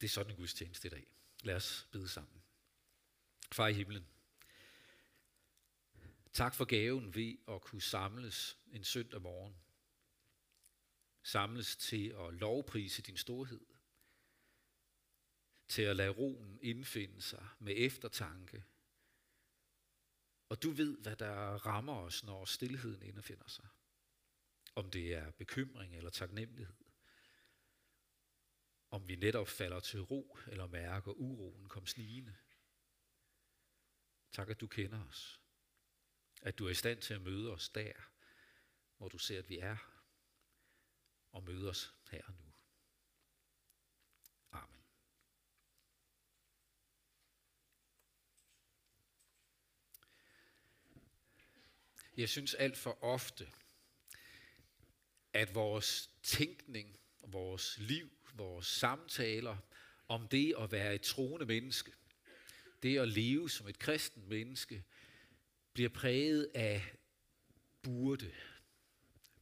Det er sådan en gudstjeneste i dag. Lad os bede sammen. Far i himlen, tak for gaven ved at kunne samles en søndag morgen. Samles til at lovprise din storhed. Til at lade roen indfinde sig med eftertanke. Og du ved, hvad der rammer os, når stillheden indfinder sig. Om det er bekymring eller taknemmelighed om vi netop falder til ro eller mærker uroen kom snigende. Tak, at du kender os. At du er i stand til at møde os der, hvor du ser, at vi er, og møde os her og nu. Amen. Jeg synes alt for ofte, at vores tænkning, vores liv, vores samtaler om det at være et troende menneske, det at leve som et kristen menneske, bliver præget af burde,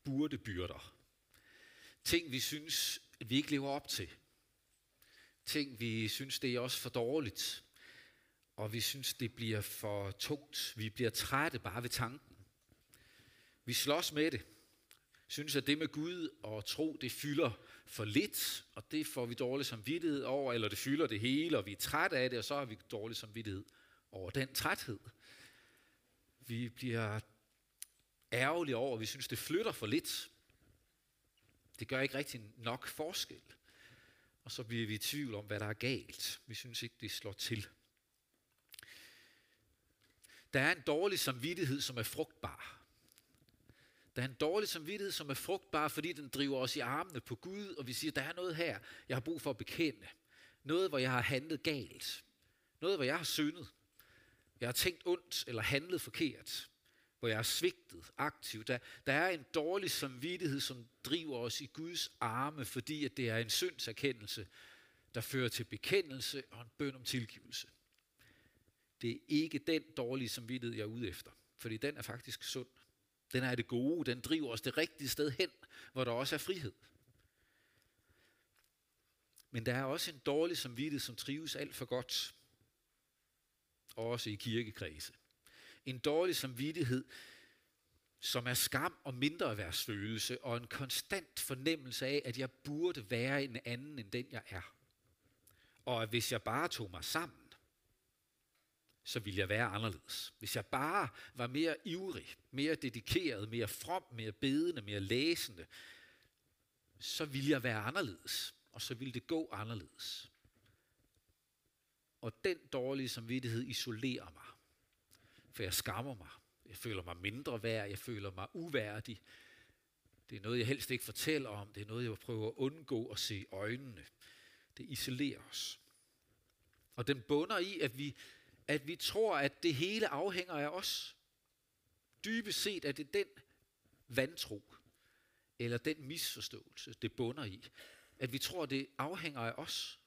burde byrder. Ting, vi synes, vi ikke lever op til. Ting, vi synes, det er også for dårligt. Og vi synes, det bliver for tungt. Vi bliver trætte bare ved tanken. Vi slås med det synes, at det med Gud og tro, det fylder for lidt, og det får vi dårlig samvittighed over, eller det fylder det hele, og vi er træt af det, og så har vi dårlig samvittighed over den træthed. Vi bliver ærgerlige over, at vi synes, det flytter for lidt. Det gør ikke rigtig nok forskel. Og så bliver vi i tvivl om, hvad der er galt. Vi synes ikke, det slår til. Der er en dårlig samvittighed, som er frugtbar. Der er en dårlig samvittighed, som er frugtbar, fordi den driver os i armene på Gud, og vi siger, der er noget her, jeg har brug for at bekende. Noget, hvor jeg har handlet galt. Noget, hvor jeg har syndet. Jeg har tænkt ondt eller handlet forkert. Hvor jeg har svigtet aktivt. Der, der er en dårlig samvittighed, som driver os i Guds arme, fordi at det er en syndserkendelse, der fører til bekendelse og en bøn om tilgivelse. Det er ikke den dårlige samvittighed, jeg er ude efter, fordi den er faktisk sund. Den er det gode, den driver os det rigtige sted hen, hvor der også er frihed. Men der er også en dårlig samvittighed, som trives alt for godt. Også i kirkekredse. En dårlig samvittighed, som er skam og mindreværdsfølelse og en konstant fornemmelse af, at jeg burde være en anden end den, jeg er. Og at hvis jeg bare tog mig sammen, så ville jeg være anderledes. Hvis jeg bare var mere ivrig, mere dedikeret, mere from, mere bedende, mere læsende, så ville jeg være anderledes, og så ville det gå anderledes. Og den dårlige samvittighed isolerer mig, for jeg skammer mig. Jeg føler mig mindre værd, jeg føler mig uværdig. Det er noget, jeg helst ikke fortæller om, det er noget, jeg prøver at undgå at se i øjnene. Det isolerer os. Og den bunder i, at vi at vi tror, at det hele afhænger af os. Dybest set er det den vantro, eller den misforståelse, det bunder i. At vi tror, at det afhænger af os.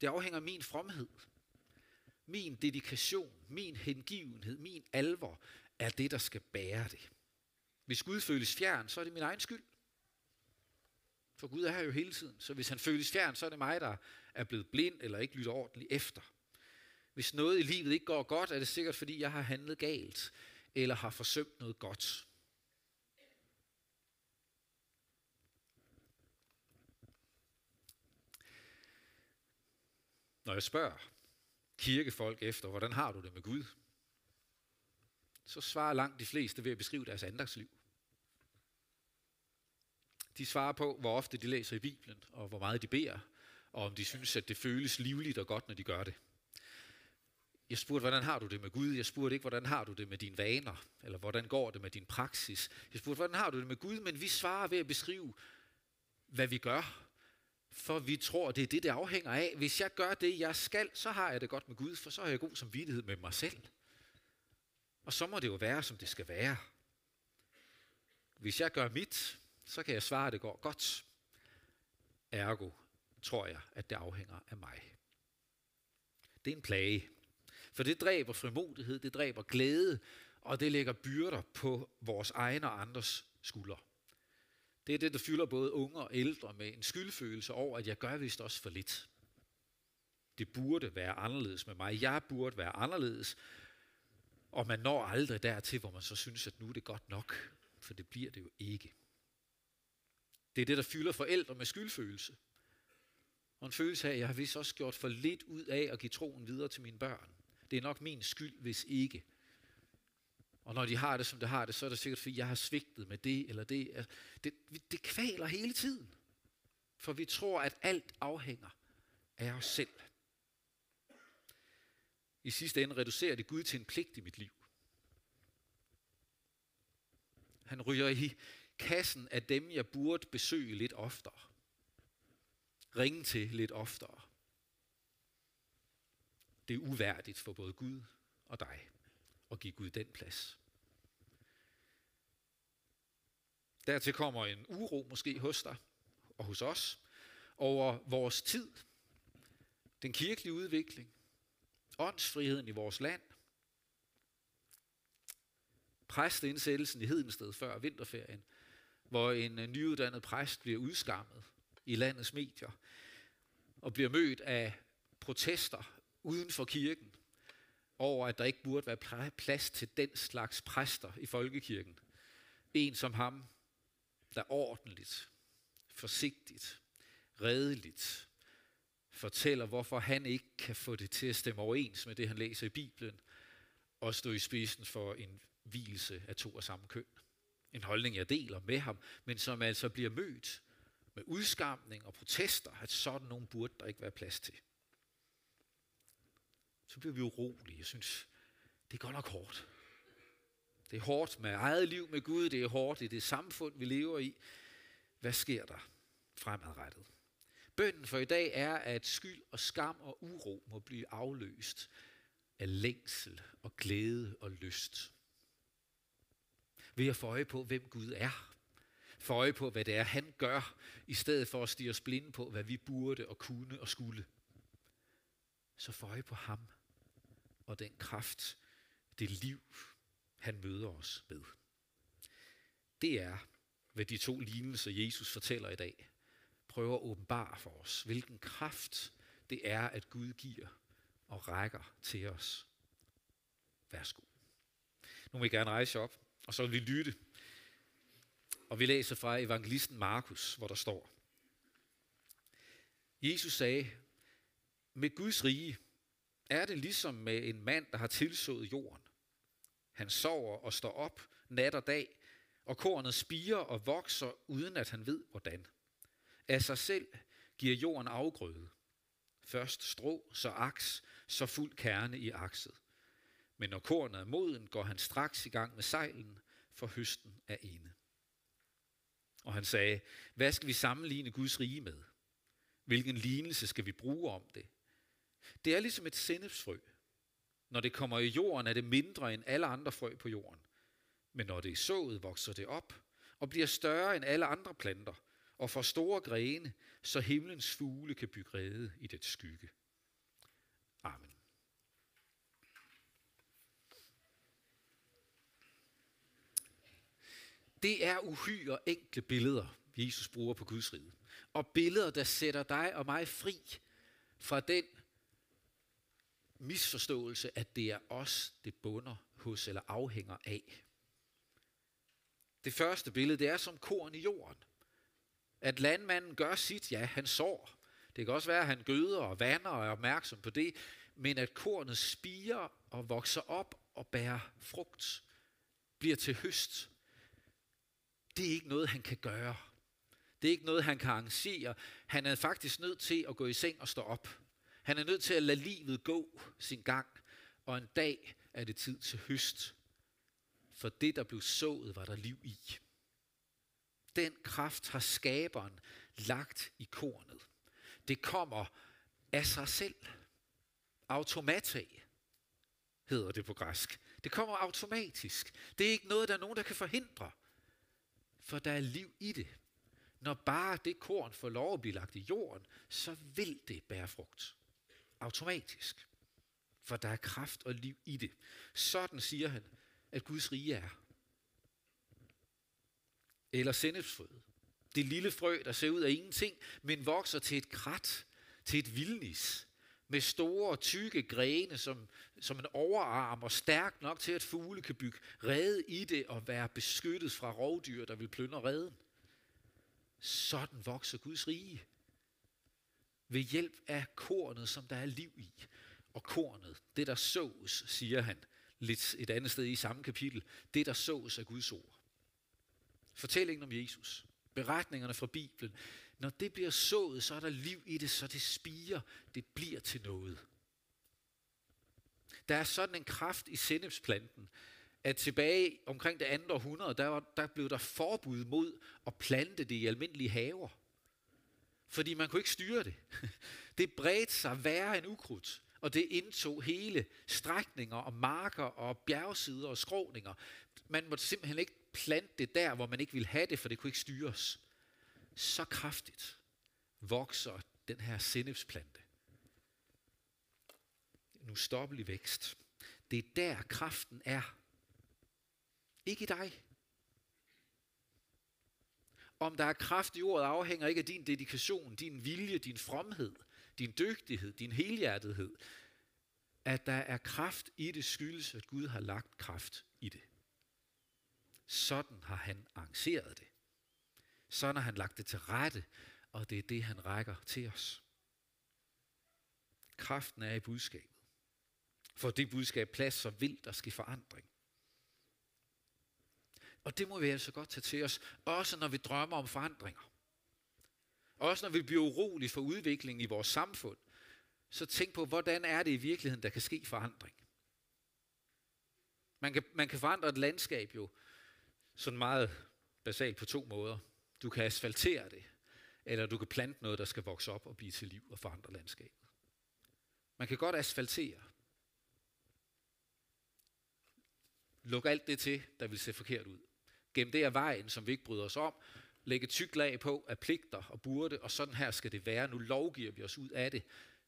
Det afhænger af min fromhed. Min dedikation, min hengivenhed, min alvor er det, der skal bære det. Hvis Gud føles fjern, så er det min egen skyld. For Gud er her jo hele tiden. Så hvis han føles fjern, så er det mig, der er blevet blind eller ikke lytter ordentligt efter. Hvis noget i livet ikke går godt, er det sikkert, fordi jeg har handlet galt eller har forsømt noget godt. Når jeg spørger kirkefolk efter, hvordan har du det med Gud, så svarer langt de fleste ved at beskrive deres andagsliv. De svarer på, hvor ofte de læser i Bibelen, og hvor meget de beder, og om de synes, at det føles livligt og godt, når de gør det. Jeg spurgte, hvordan har du det med Gud? Jeg spurgte ikke, hvordan har du det med dine vaner? Eller hvordan går det med din praksis? Jeg spurgte, hvordan har du det med Gud? Men vi svarer ved at beskrive, hvad vi gør. For vi tror, det er det, det afhænger af. Hvis jeg gør det, jeg skal, så har jeg det godt med Gud, for så har jeg god samvittighed med mig selv. Og så må det jo være, som det skal være. Hvis jeg gør mit, så kan jeg svare, at det går godt. Ergo tror jeg, at det afhænger af mig. Det er en plage. For det dræber frimodighed, det dræber glæde, og det lægger byrder på vores egne og andres skuldre. Det er det, der fylder både unge og ældre med en skyldfølelse over, at jeg gør vist også for lidt. Det burde være anderledes med mig. Jeg burde være anderledes. Og man når aldrig dertil, hvor man så synes, at nu er det godt nok. For det bliver det jo ikke. Det er det, der fylder forældre med skyldfølelse. Og en følelse af, at jeg har vist også gjort for lidt ud af at give troen videre til mine børn. Det er nok min skyld, hvis ikke. Og når de har det, som de har det, så er det sikkert, fordi jeg har svigtet med det eller det. Altså, det, det kvaler hele tiden. For vi tror, at alt afhænger af os selv. I sidste ende reducerer det Gud til en pligt i mit liv. Han ryger i kassen af dem, jeg burde besøge lidt oftere. Ringe til lidt oftere. Det er uværdigt for både Gud og dig at give Gud den plads. Dertil kommer en uro måske hos dig og hos os over vores tid, den kirkelige udvikling, åndsfriheden i vores land, præstindsættelsen i Hedensted før vinterferien, hvor en øh, nyuddannet præst bliver udskammet i landets medier og bliver mødt af protester uden for kirken over, at der ikke burde være plads til den slags præster i folkekirken. En som ham, der ordentligt, forsigtigt, redeligt fortæller, hvorfor han ikke kan få det til at stemme overens med det, han læser i Bibelen, og stå i spidsen for en hvilelse af to af samme køn. En holdning, jeg deler med ham, men som altså bliver mødt med udskamning og protester, at sådan nogen burde der ikke være plads til. Så bliver vi urolige. Jeg synes, det er godt nok hårdt. Det er hårdt med eget liv med Gud, det er hårdt i det samfund, vi lever i. Hvad sker der fremadrettet? Bønden for i dag er, at skyld og skam og uro må blive afløst af længsel og glæde og lyst. Ved at få øje på, hvem Gud er. Få øje på, hvad det er, han gør, i stedet for at stige os blinde på, hvad vi burde og kunne og skulle. Så få øje på ham og den kraft, det liv, han møder os med. Det er, hvad de to lignelser, Jesus fortæller i dag, prøver at åbenbare for os, hvilken kraft det er, at Gud giver og rækker til os. Værsgo. Nu vil jeg gerne rejse op, og så vil vi lytte. Og vi læser fra evangelisten Markus, hvor der står, Jesus sagde, med Guds rige er det ligesom med en mand, der har tilsået jorden. Han sover og står op nat og dag, og kornet spiger og vokser, uden at han ved hvordan. Af sig selv giver jorden afgrøde. Først strå, så aks, så fuld kerne i akset. Men når kornet er moden, går han straks i gang med sejlen, for høsten er ene. Og han sagde, hvad skal vi sammenligne Guds rige med? Hvilken lignelse skal vi bruge om det? Det er ligesom et sennepsfrø. Når det kommer i jorden, er det mindre end alle andre frø på jorden. Men når det er sået, vokser det op og bliver større end alle andre planter og får store grene, så himlens fugle kan bygge rede i det skygge. Amen. Det er uhyre enkle billeder, Jesus bruger på Guds rige. Og billeder, der sætter dig og mig fri fra den misforståelse, at det er os, det bunder hos eller afhænger af. Det første billede, det er som korn i jorden. At landmanden gør sit, ja, han sår. Det kan også være, at han gøder og vander og er opmærksom på det, men at kornet spiger og vokser op og bærer frugt, bliver til høst. Det er ikke noget, han kan gøre. Det er ikke noget, han kan arrangere. Han er faktisk nødt til at gå i seng og stå op. Han er nødt til at lade livet gå sin gang, og en dag er det tid til høst. For det, der blev sået, var der liv i. Den kraft har skaberen lagt i kornet. Det kommer af sig selv. Automata hedder det på græsk. Det kommer automatisk. Det er ikke noget, der er nogen, der kan forhindre. For der er liv i det. Når bare det korn får lov at blive lagt i jorden, så vil det bære frugt automatisk. For der er kraft og liv i det. Sådan siger han, at Guds rige er. Eller sennepsfrøet. Det lille frø, der ser ud af ingenting, men vokser til et krat, til et vildnis, med store, tykke grene som, som en overarm og stærk nok til, at fugle kan bygge rede i det og være beskyttet fra rovdyr, der vil plyndre reden. Sådan vokser Guds rige. Ved hjælp af kornet, som der er liv i. Og kornet, det der sås, siger han lidt et andet sted i samme kapitel, det der sås af Guds ord. Fortællingen om Jesus, beretningerne fra Bibelen, når det bliver sået, så er der liv i det, så det spiger, det bliver til noget. Der er sådan en kraft i sennepsplanten, at tilbage omkring det andet århundrede, der, var, der blev der forbud mod at plante det i almindelige haver. Fordi man kunne ikke styre det. Det bredte sig værre end ukrudt, og det indtog hele strækninger og marker og bjergsider og skråninger. Man måtte simpelthen ikke plante det der, hvor man ikke ville have det, for det kunne ikke styres. Så kraftigt vokser den her sennepsplante. Nu stoppelig vækst. Det er der kraften er. Ikke i dig. Om der er kraft i ordet afhænger ikke af din dedikation, din vilje, din fromhed, din dygtighed, din helhjertethed. At der er kraft i det skyldes, at Gud har lagt kraft i det. Sådan har han arrangeret det. Sådan har han lagt det til rette, og det er det, han rækker til os. Kraften er i budskabet. For det budskab plads, så vil der ske forandring. Og det må vi altså godt tage til os, også når vi drømmer om forandringer. Også når vi bliver urolige for udviklingen i vores samfund, så tænk på, hvordan er det i virkeligheden, der kan ske forandring. Man kan, man kan forandre et landskab jo sådan meget basalt på to måder. Du kan asfaltere det, eller du kan plante noget, der skal vokse op og blive til liv og forandre landskabet. Man kan godt asfaltere. Luk alt det til, der vil se forkert ud. Gennem det af vejen, som vi ikke bryder os om. Lægge tyk lag på af pligter og burde, og sådan her skal det være. Nu lovgiver vi os ud af det.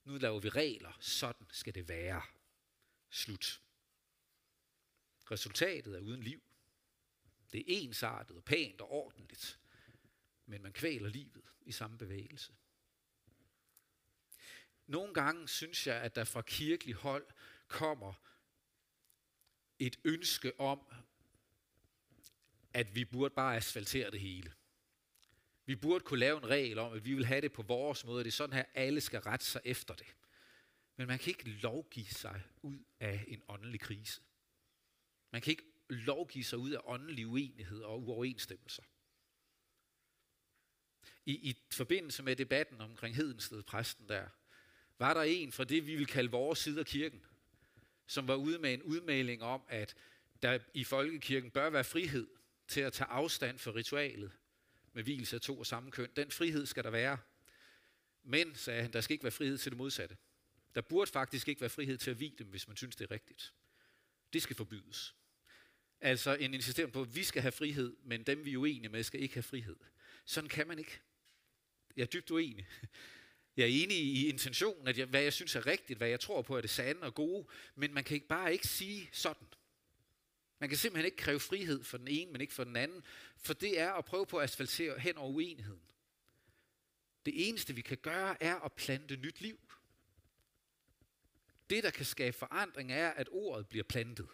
Nu laver vi regler. Sådan skal det være. Slut. Resultatet er uden liv. Det er ensartet og pænt og ordentligt. Men man kvæler livet i samme bevægelse. Nogle gange synes jeg, at der fra kirkelig hold kommer et ønske om, at vi burde bare asfaltere det hele. Vi burde kunne lave en regel om, at vi vil have det på vores måde, det er sådan her, alle skal rette sig efter det. Men man kan ikke lovgive sig ud af en åndelig krise. Man kan ikke lovgive sig ud af åndelig uenighed og uoverensstemmelser. I, I forbindelse med debatten omkring Hedensted, præsten der, var der en fra det, vi vil kalde vores side af kirken, som var ude med en udmelding om, at der i folkekirken bør være frihed til at tage afstand for ritualet med hvilelse af to og samme køn. Den frihed skal der være. Men, sagde han, der skal ikke være frihed til det modsatte. Der burde faktisk ikke være frihed til at vide dem, hvis man synes, det er rigtigt. Det skal forbydes. Altså en insistering på, at vi skal have frihed, men dem vi er uenige med, skal ikke have frihed. Sådan kan man ikke. Jeg er dybt uenig. Jeg er enig i intentionen, at jeg, hvad jeg synes er rigtigt, hvad jeg tror på er det sande og gode, men man kan ikke bare ikke sige sådan. Man kan simpelthen ikke kræve frihed for den ene, men ikke for den anden, for det er at prøve på at asfaltere hen over uenigheden. Det eneste, vi kan gøre, er at plante nyt liv. Det, der kan skabe forandring, er, at ordet bliver plantet.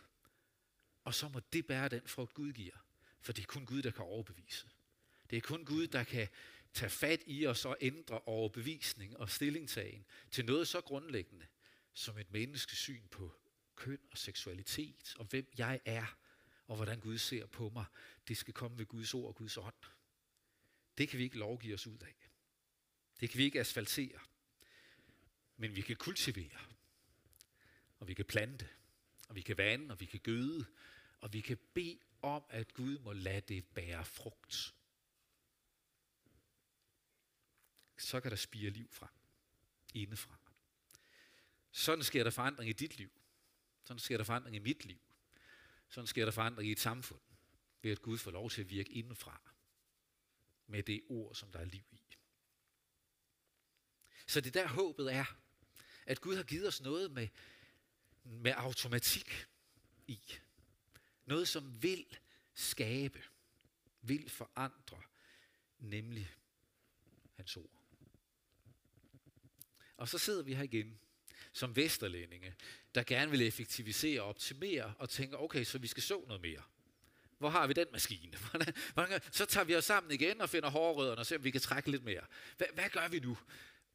Og så må det bære den frugt, Gud giver. For det er kun Gud, der kan overbevise. Det er kun Gud, der kan tage fat i os og ændre overbevisning og stillingtagen til noget så grundlæggende som et menneskesyn på køn og seksualitet, og hvem jeg er, og hvordan Gud ser på mig, det skal komme ved Guds ord og Guds ånd. Det kan vi ikke lovgive os ud af. Det kan vi ikke asfaltere. Men vi kan kultivere, og vi kan plante, og vi kan vande, og vi kan gøde, og vi kan bede om, at Gud må lade det bære frugt. Så kan der spire liv frem, indefra. Sådan sker der forandring i dit liv. Sådan sker der forandring i mit liv. Sådan sker der forandring i et samfund, ved at Gud får lov til at virke indenfra med det ord, som der er liv i. Så det der håbet er, at Gud har givet os noget med, med automatik i. Noget, som vil skabe, vil forandre, nemlig hans ord. Og så sidder vi her igen, som vesterlændinge, der gerne vil effektivisere og optimere, og tænker, okay, så vi skal så noget mere. Hvor har vi den maskine? Så tager vi os sammen igen og finder hårrødderne og ser, om vi kan trække lidt mere. Hvad, hvad gør vi nu?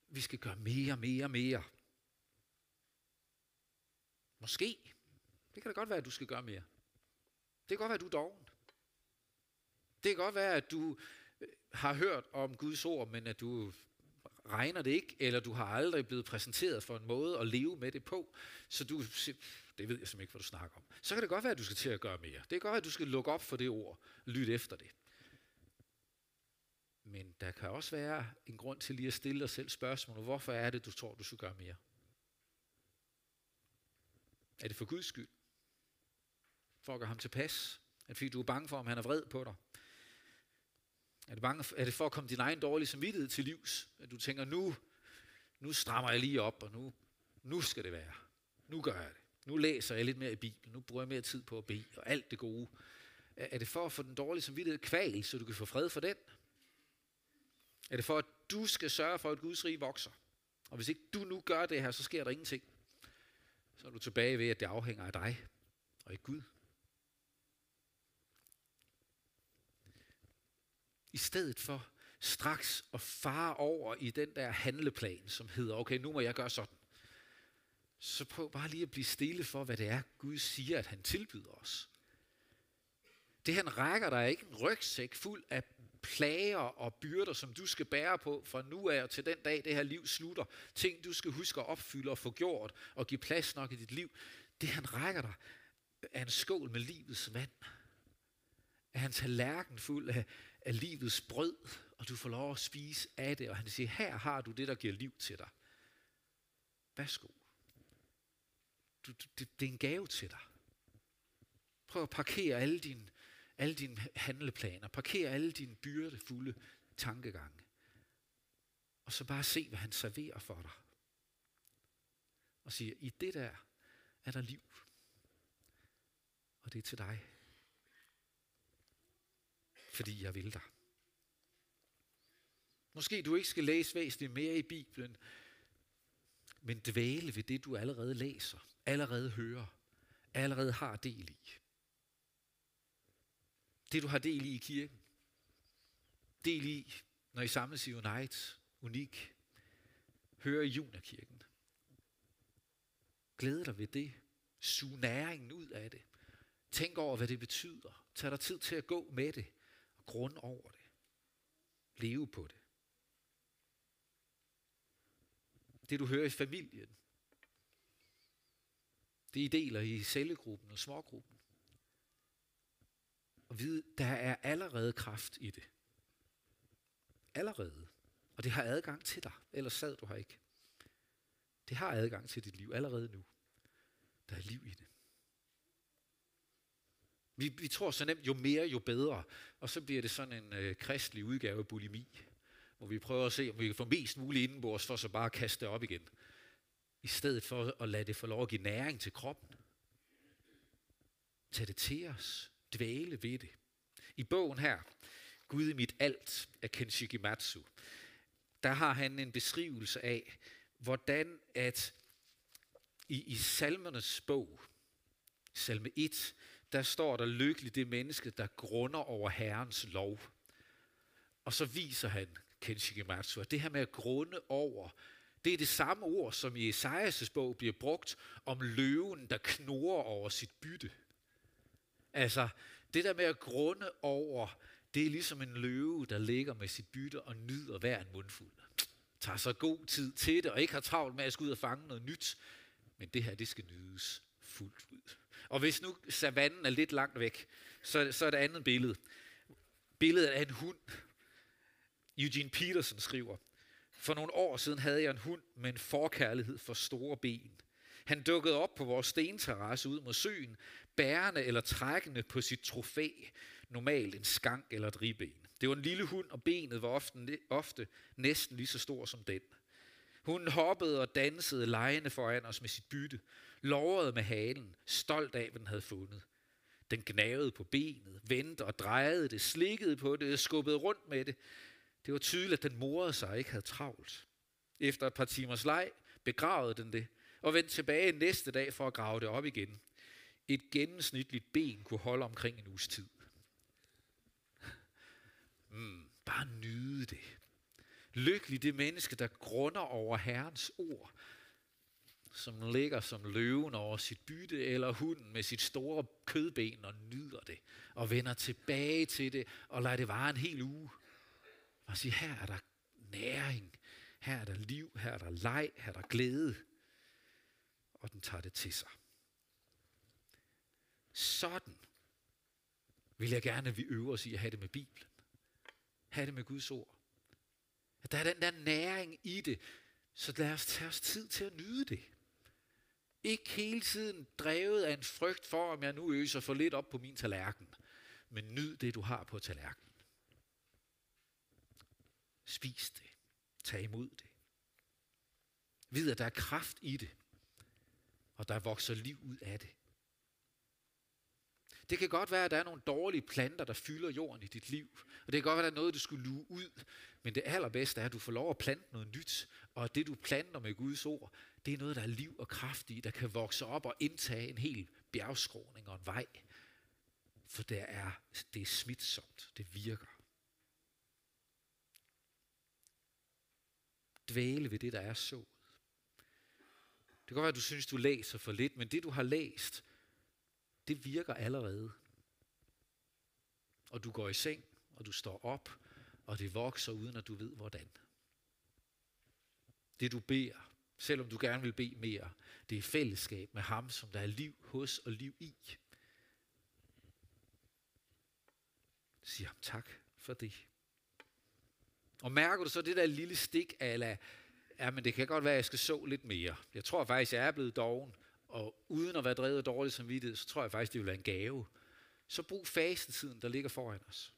Vi skal gøre mere, mere, mere. Måske. Det kan da godt være, at du skal gøre mere. Det kan godt være, at du er doven. Det kan godt være, at du øh, har hørt om Guds ord, men at du regner det ikke, eller du har aldrig blevet præsenteret for en måde at leve med det på, så du, det ved jeg simpelthen ikke, hvad du snakker om. Så kan det godt være, at du skal til at gøre mere. Det kan godt være, at du skal lukke op for det ord, lytte efter det. Men der kan også være en grund til lige at stille dig selv spørgsmålet, hvorfor er det, du tror, du skal gøre mere? Er det for Guds skyld? For at gøre ham tilpas? Er det fordi, du er bange for, om han er vred på dig? Er det, bange, er det for at komme din egen dårlige samvittighed til livs? At du tænker, nu, nu strammer jeg lige op, og nu, nu skal det være. Nu gør jeg det. Nu læser jeg lidt mere i Bibelen. Nu bruger jeg mere tid på at bede, og alt det gode. Er det for at få den dårlige samvittighed kval, så du kan få fred for den? Er det for, at du skal sørge for, at Guds rige vokser? Og hvis ikke du nu gør det her, så sker der ingenting. Så er du tilbage ved, at det afhænger af dig, og ikke Gud. I stedet for straks at fare over i den der handleplan, som hedder, okay, nu må jeg gøre sådan. Så prøv bare lige at blive stille for, hvad det er, Gud siger, at han tilbyder os. Det han rækker dig ikke en rygsæk fuld af plager og byrder, som du skal bære på fra nu af og til den dag, det her liv slutter. Ting, du skal huske at opfylde og få gjort og give plads nok i dit liv. Det han rækker dig er en skål med livets vand. Er han tallerken fuld af, af livets brød, og du får lov at spise af det. Og han siger, her har du det, der giver liv til dig. Værsgo. Du, det, det er en gave til dig. Prøv at parkere alle dine, alle dine handleplaner. Parkere alle dine byrdefulde tankegange. Og så bare se, hvad han serverer for dig. Og siger, i det der er der liv. Og det er til dig fordi jeg vil dig. Måske du ikke skal læse væsentligt mere i Bibelen, men dvæle ved det, du allerede læser, allerede hører, allerede har del i. Det, du har del i i kirken. Del i, når I samles i Unite, unik. Hør i Junakirken. Glæd dig ved det. Sug næringen ud af det. Tænk over, hvad det betyder. Tag dig tid til at gå med det grund over det. Leve på det. Det du hører i familien. Det I deler i cellegruppen og smågruppen. Og vide, der er allerede kraft i det. Allerede. Og det har adgang til dig. Ellers sad du her ikke. Det har adgang til dit liv allerede nu. Der er liv i det. Vi, vi tror så nemt, jo mere, jo bedre. Og så bliver det sådan en øh, kristelig udgave af bulimi, hvor vi prøver at se, om vi kan få mest muligt indenbords, for så bare at kaste det op igen. I stedet for at lade det få lov at give næring til kroppen. Tag det til os. Dvæle ved det. I bogen her, Gud i mit alt af Kenshiki Matsu, der har han en beskrivelse af, hvordan at i, i salmernes bog, salme 1, der står der lykkelig det menneske, der grunder over Herrens lov. Og så viser han, Kenshi Matsu, at det her med at grunde over, det er det samme ord, som i Esajas' bog bliver brugt om løven, der knurrer over sit bytte. Altså, det der med at grunde over, det er ligesom en løve, der ligger med sit bytte og nyder hver en mundfuld. Tager så god tid til det, og ikke har travlt med at skulle ud og fange noget nyt. Men det her, det skal nydes fuldt ud. Og hvis nu savannen er lidt langt væk, så, så er det andet billede. Billedet af en hund. Eugene Peterson skriver, for nogle år siden havde jeg en hund med en forkærlighed for store ben. Han dukkede op på vores stenterrasse ud mod søen, bærende eller trækkende på sit trofæ, normalt en skank eller et ribben. Det var en lille hund, og benet var ofte, ofte næsten lige så stor som den. Hun hoppede og dansede lejende foran os med sit bytte, lovrede med halen, stolt af, hvad den havde fundet. Den gnavede på benet, vendte og drejede det, slikkede på det, skubbede rundt med det. Det var tydeligt, at den morede sig og ikke havde travlt. Efter et par timers leg begravede den det, og vendte tilbage næste dag for at grave det op igen. Et gennemsnitligt ben kunne holde omkring en uges tid. Mm, bare nyde det. Lykkelig det menneske, der grunder over Herrens ord, som ligger som løven over sit bytte, eller hunden med sit store kødben og nyder det, og vender tilbage til det, og lader det vare en hel uge. Og siger, her er der næring, her er der liv, her er der leg, her er der glæde. Og den tager det til sig. Sådan vil jeg gerne, at vi øver os i at have det med Bibelen. Have det med Guds ord. At der er den der næring i det, så lad os tage os tid til at nyde det. Ikke hele tiden drevet af en frygt for, om jeg nu øser for lidt op på min tallerken. Men nyd det, du har på tallerkenen. Spis det. Tag imod det. Vid, at der er kraft i det. Og der vokser liv ud af det. Det kan godt være, at der er nogle dårlige planter, der fylder jorden i dit liv. Og det kan godt være, at der er noget, du skulle luge ud. Men det allerbedste er, at du får lov at plante noget nyt. Og det, du planter med Guds ord, det er noget, der er liv og kraft i, der kan vokse op og indtage en hel bjergskråning og en vej. For det er, det er smitsomt. Det virker. Dvæle ved det, der er så. Det kan godt være, at du synes, du læser for lidt, men det, du har læst, det virker allerede. Og du går i seng, og du står op, og det vokser uden at du ved hvordan. Det du beder, selvom du gerne vil bede mere, det er fællesskab med ham, som der er liv hos og liv i. Sig ham tak for det. Og mærker du så det der lille stik af, ja, men det kan godt være, at jeg skal så lidt mere. Jeg tror faktisk, jeg er blevet doven, og uden at være drevet af dårlig samvittighed, så tror jeg faktisk, det vil være en gave. Så brug fastetiden, der ligger foran os.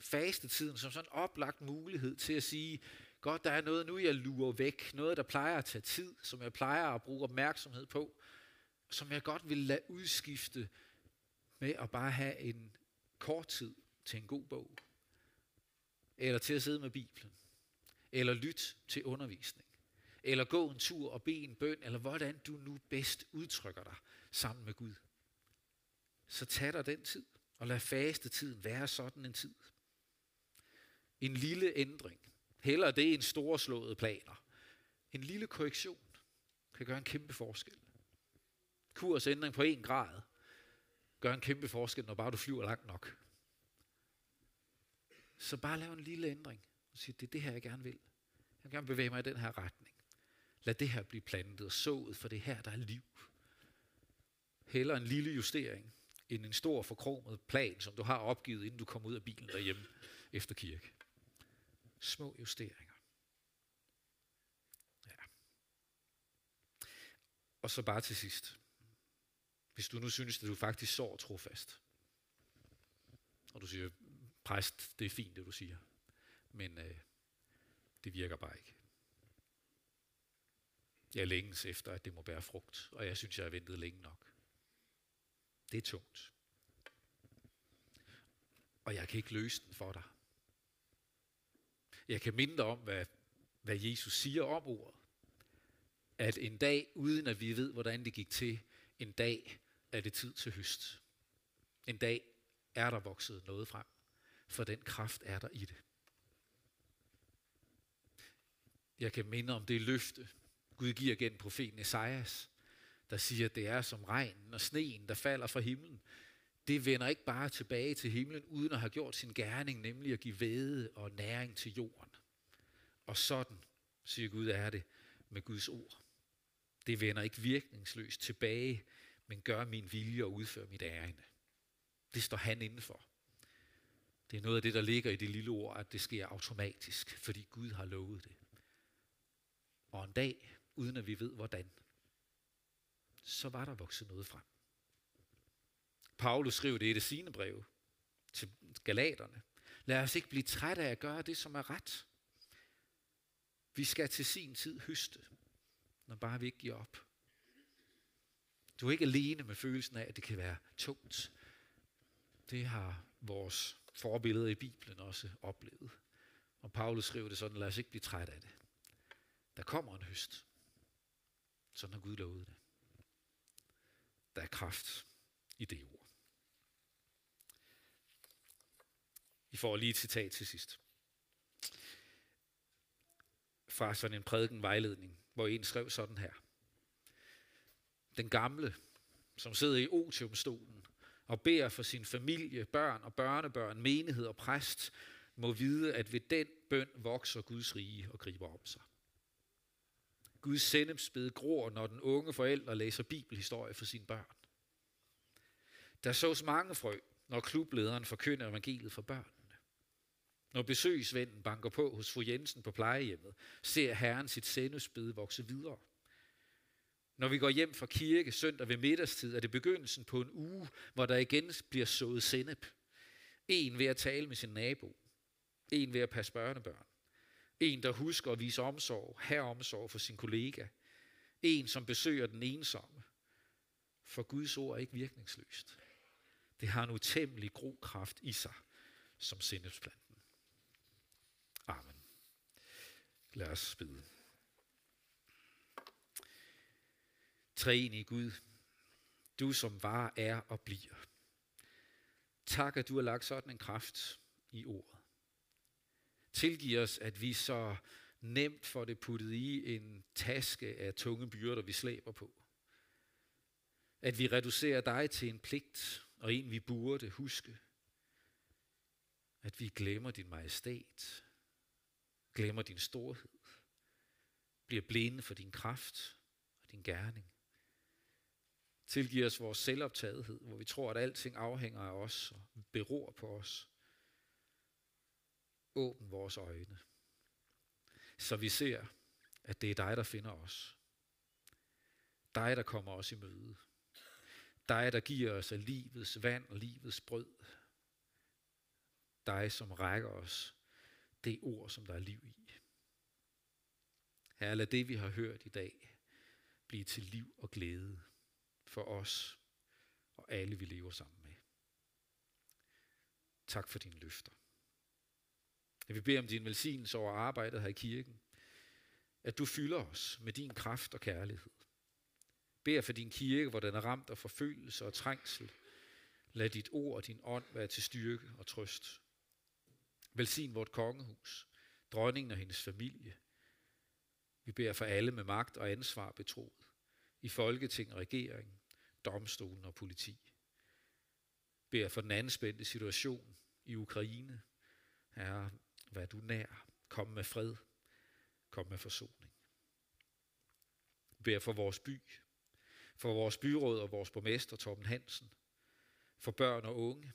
Fastetiden som sådan en oplagt mulighed til at sige, godt, der er noget nu, jeg lurer væk. Noget, der plejer at tage tid, som jeg plejer at bruge opmærksomhed på. Som jeg godt vil lade udskifte med at bare have en kort tid til en god bog. Eller til at sidde med Bibelen. Eller lytte til undervisning eller gå en tur og bede en bøn, eller hvordan du nu bedst udtrykker dig sammen med Gud. Så tag dig den tid, og lad faste tiden være sådan en tid. En lille ændring, heller det en storslået planer. En lille korrektion kan gøre en kæmpe forskel. Kursændring på en grad gør en kæmpe forskel, når bare du flyver langt nok. Så bare lav en lille ændring og sig, det er det her, jeg gerne vil. Jeg vil gerne bevæge mig i den her retning. Lad det her blive plantet og sået, for det er her, der er liv. Heller en lille justering, end en stor forkromet plan, som du har opgivet, inden du kommer ud af bilen derhjemme efter kirke. Små justeringer. Ja. Og så bare til sidst. Hvis du nu synes, at du faktisk sår trofast, og du siger, præst, det er fint, det du siger, men øh, det virker bare ikke. Jeg længes efter, at det må bære frugt, og jeg synes, jeg har ventet længe nok. Det er tungt. Og jeg kan ikke løse den for dig. Jeg kan minde dig om, hvad, hvad Jesus siger om ordet. At en dag, uden at vi ved, hvordan det gik til, en dag er det tid til høst. En dag er der vokset noget frem, for den kraft er der i det. Jeg kan minde om det løfte, Gud giver gennem profeten Esajas, der siger, at det er som regnen og sneen, der falder fra himlen. Det vender ikke bare tilbage til himlen, uden at have gjort sin gerning, nemlig at give væde og næring til jorden. Og sådan, siger Gud, er det med Guds ord. Det vender ikke virkningsløst tilbage, men gør min vilje og udfører mit ærende. Det står han indenfor. Det er noget af det, der ligger i det lille ord, at det sker automatisk, fordi Gud har lovet det. Og en dag, uden at vi ved hvordan, så var der vokset noget frem. Paulus skrev det i det sine brev til galaterne. Lad os ikke blive trætte af at gøre det, som er ret. Vi skal til sin tid høste, når bare vi ikke giver op. Du er ikke alene med følelsen af, at det kan være tungt. Det har vores forbilleder i Bibelen også oplevet. Og Paulus skriver det sådan, lad os ikke blive træt af det. Der kommer en høst. Sådan har Gud lovet det. Der er kraft i det ord. I får lige et citat til sidst. Fra sådan en prædiken vejledning, hvor en skrev sådan her. Den gamle, som sidder i otiumstolen og beder for sin familie, børn og børnebørn, menighed og præst, må vide, at ved den bøn vokser Guds rige og griber om sig. Guds sennepsbed gror, når den unge forælder læser bibelhistorie for sine børn. Der sås mange frø, når klublederen forkynder evangeliet for børnene. Når besøgsvennen banker på hos fru Jensen på plejehjemmet, ser Herren sit sennepsbed vokse videre. Når vi går hjem fra kirke søndag ved middagstid, er det begyndelsen på en uge, hvor der igen bliver sået sennep. En ved at tale med sin nabo. En ved at passe børnebørn. En, der husker at vise omsorg, have omsorg for sin kollega. En, som besøger den ensomme. For Guds ord er ikke virkningsløst. Det har en utæmmelig grokraft i sig, som sindepsplanten. Amen. Lad os bede. i Gud, du som var, er og bliver. Tak, at du har lagt sådan en kraft i ordet. Tilgiv os, at vi så nemt får det puttet i en taske af tunge byrder, vi slæber på. At vi reducerer dig til en pligt, og en vi burde huske. At vi glemmer din majestæt, glemmer din storhed, bliver blinde for din kraft og din gerning. Tilgiv os vores selvoptagethed, hvor vi tror, at alting afhænger af os og beror på os. Åbn vores øjne, så vi ser, at det er dig, der finder os. Dig, der kommer os i møde. Dig, der giver os af livets vand og livets brød. Dig, som rækker os det ord, som der er liv i. Herre, lad det, vi har hørt i dag, blive til liv og glæde for os og alle, vi lever sammen med. Tak for dine løfter. At vi beder om din velsignelse over arbejdet her i kirken. At du fylder os med din kraft og kærlighed. Bær for din kirke, hvor den er ramt af forfølgelse og trængsel. Lad dit ord og din ånd være til styrke og trøst. Velsign vort kongehus, dronningen og hendes familie. Vi beder for alle med magt og ansvar betroet. I folketing regering, domstolen og politi. Beder for den anspændte situation i Ukraine. Herre, vær du nær. Kom med fred. Kom med forsoning. Vær for vores by, for vores byråd og vores borgmester Torben Hansen, for børn og unge,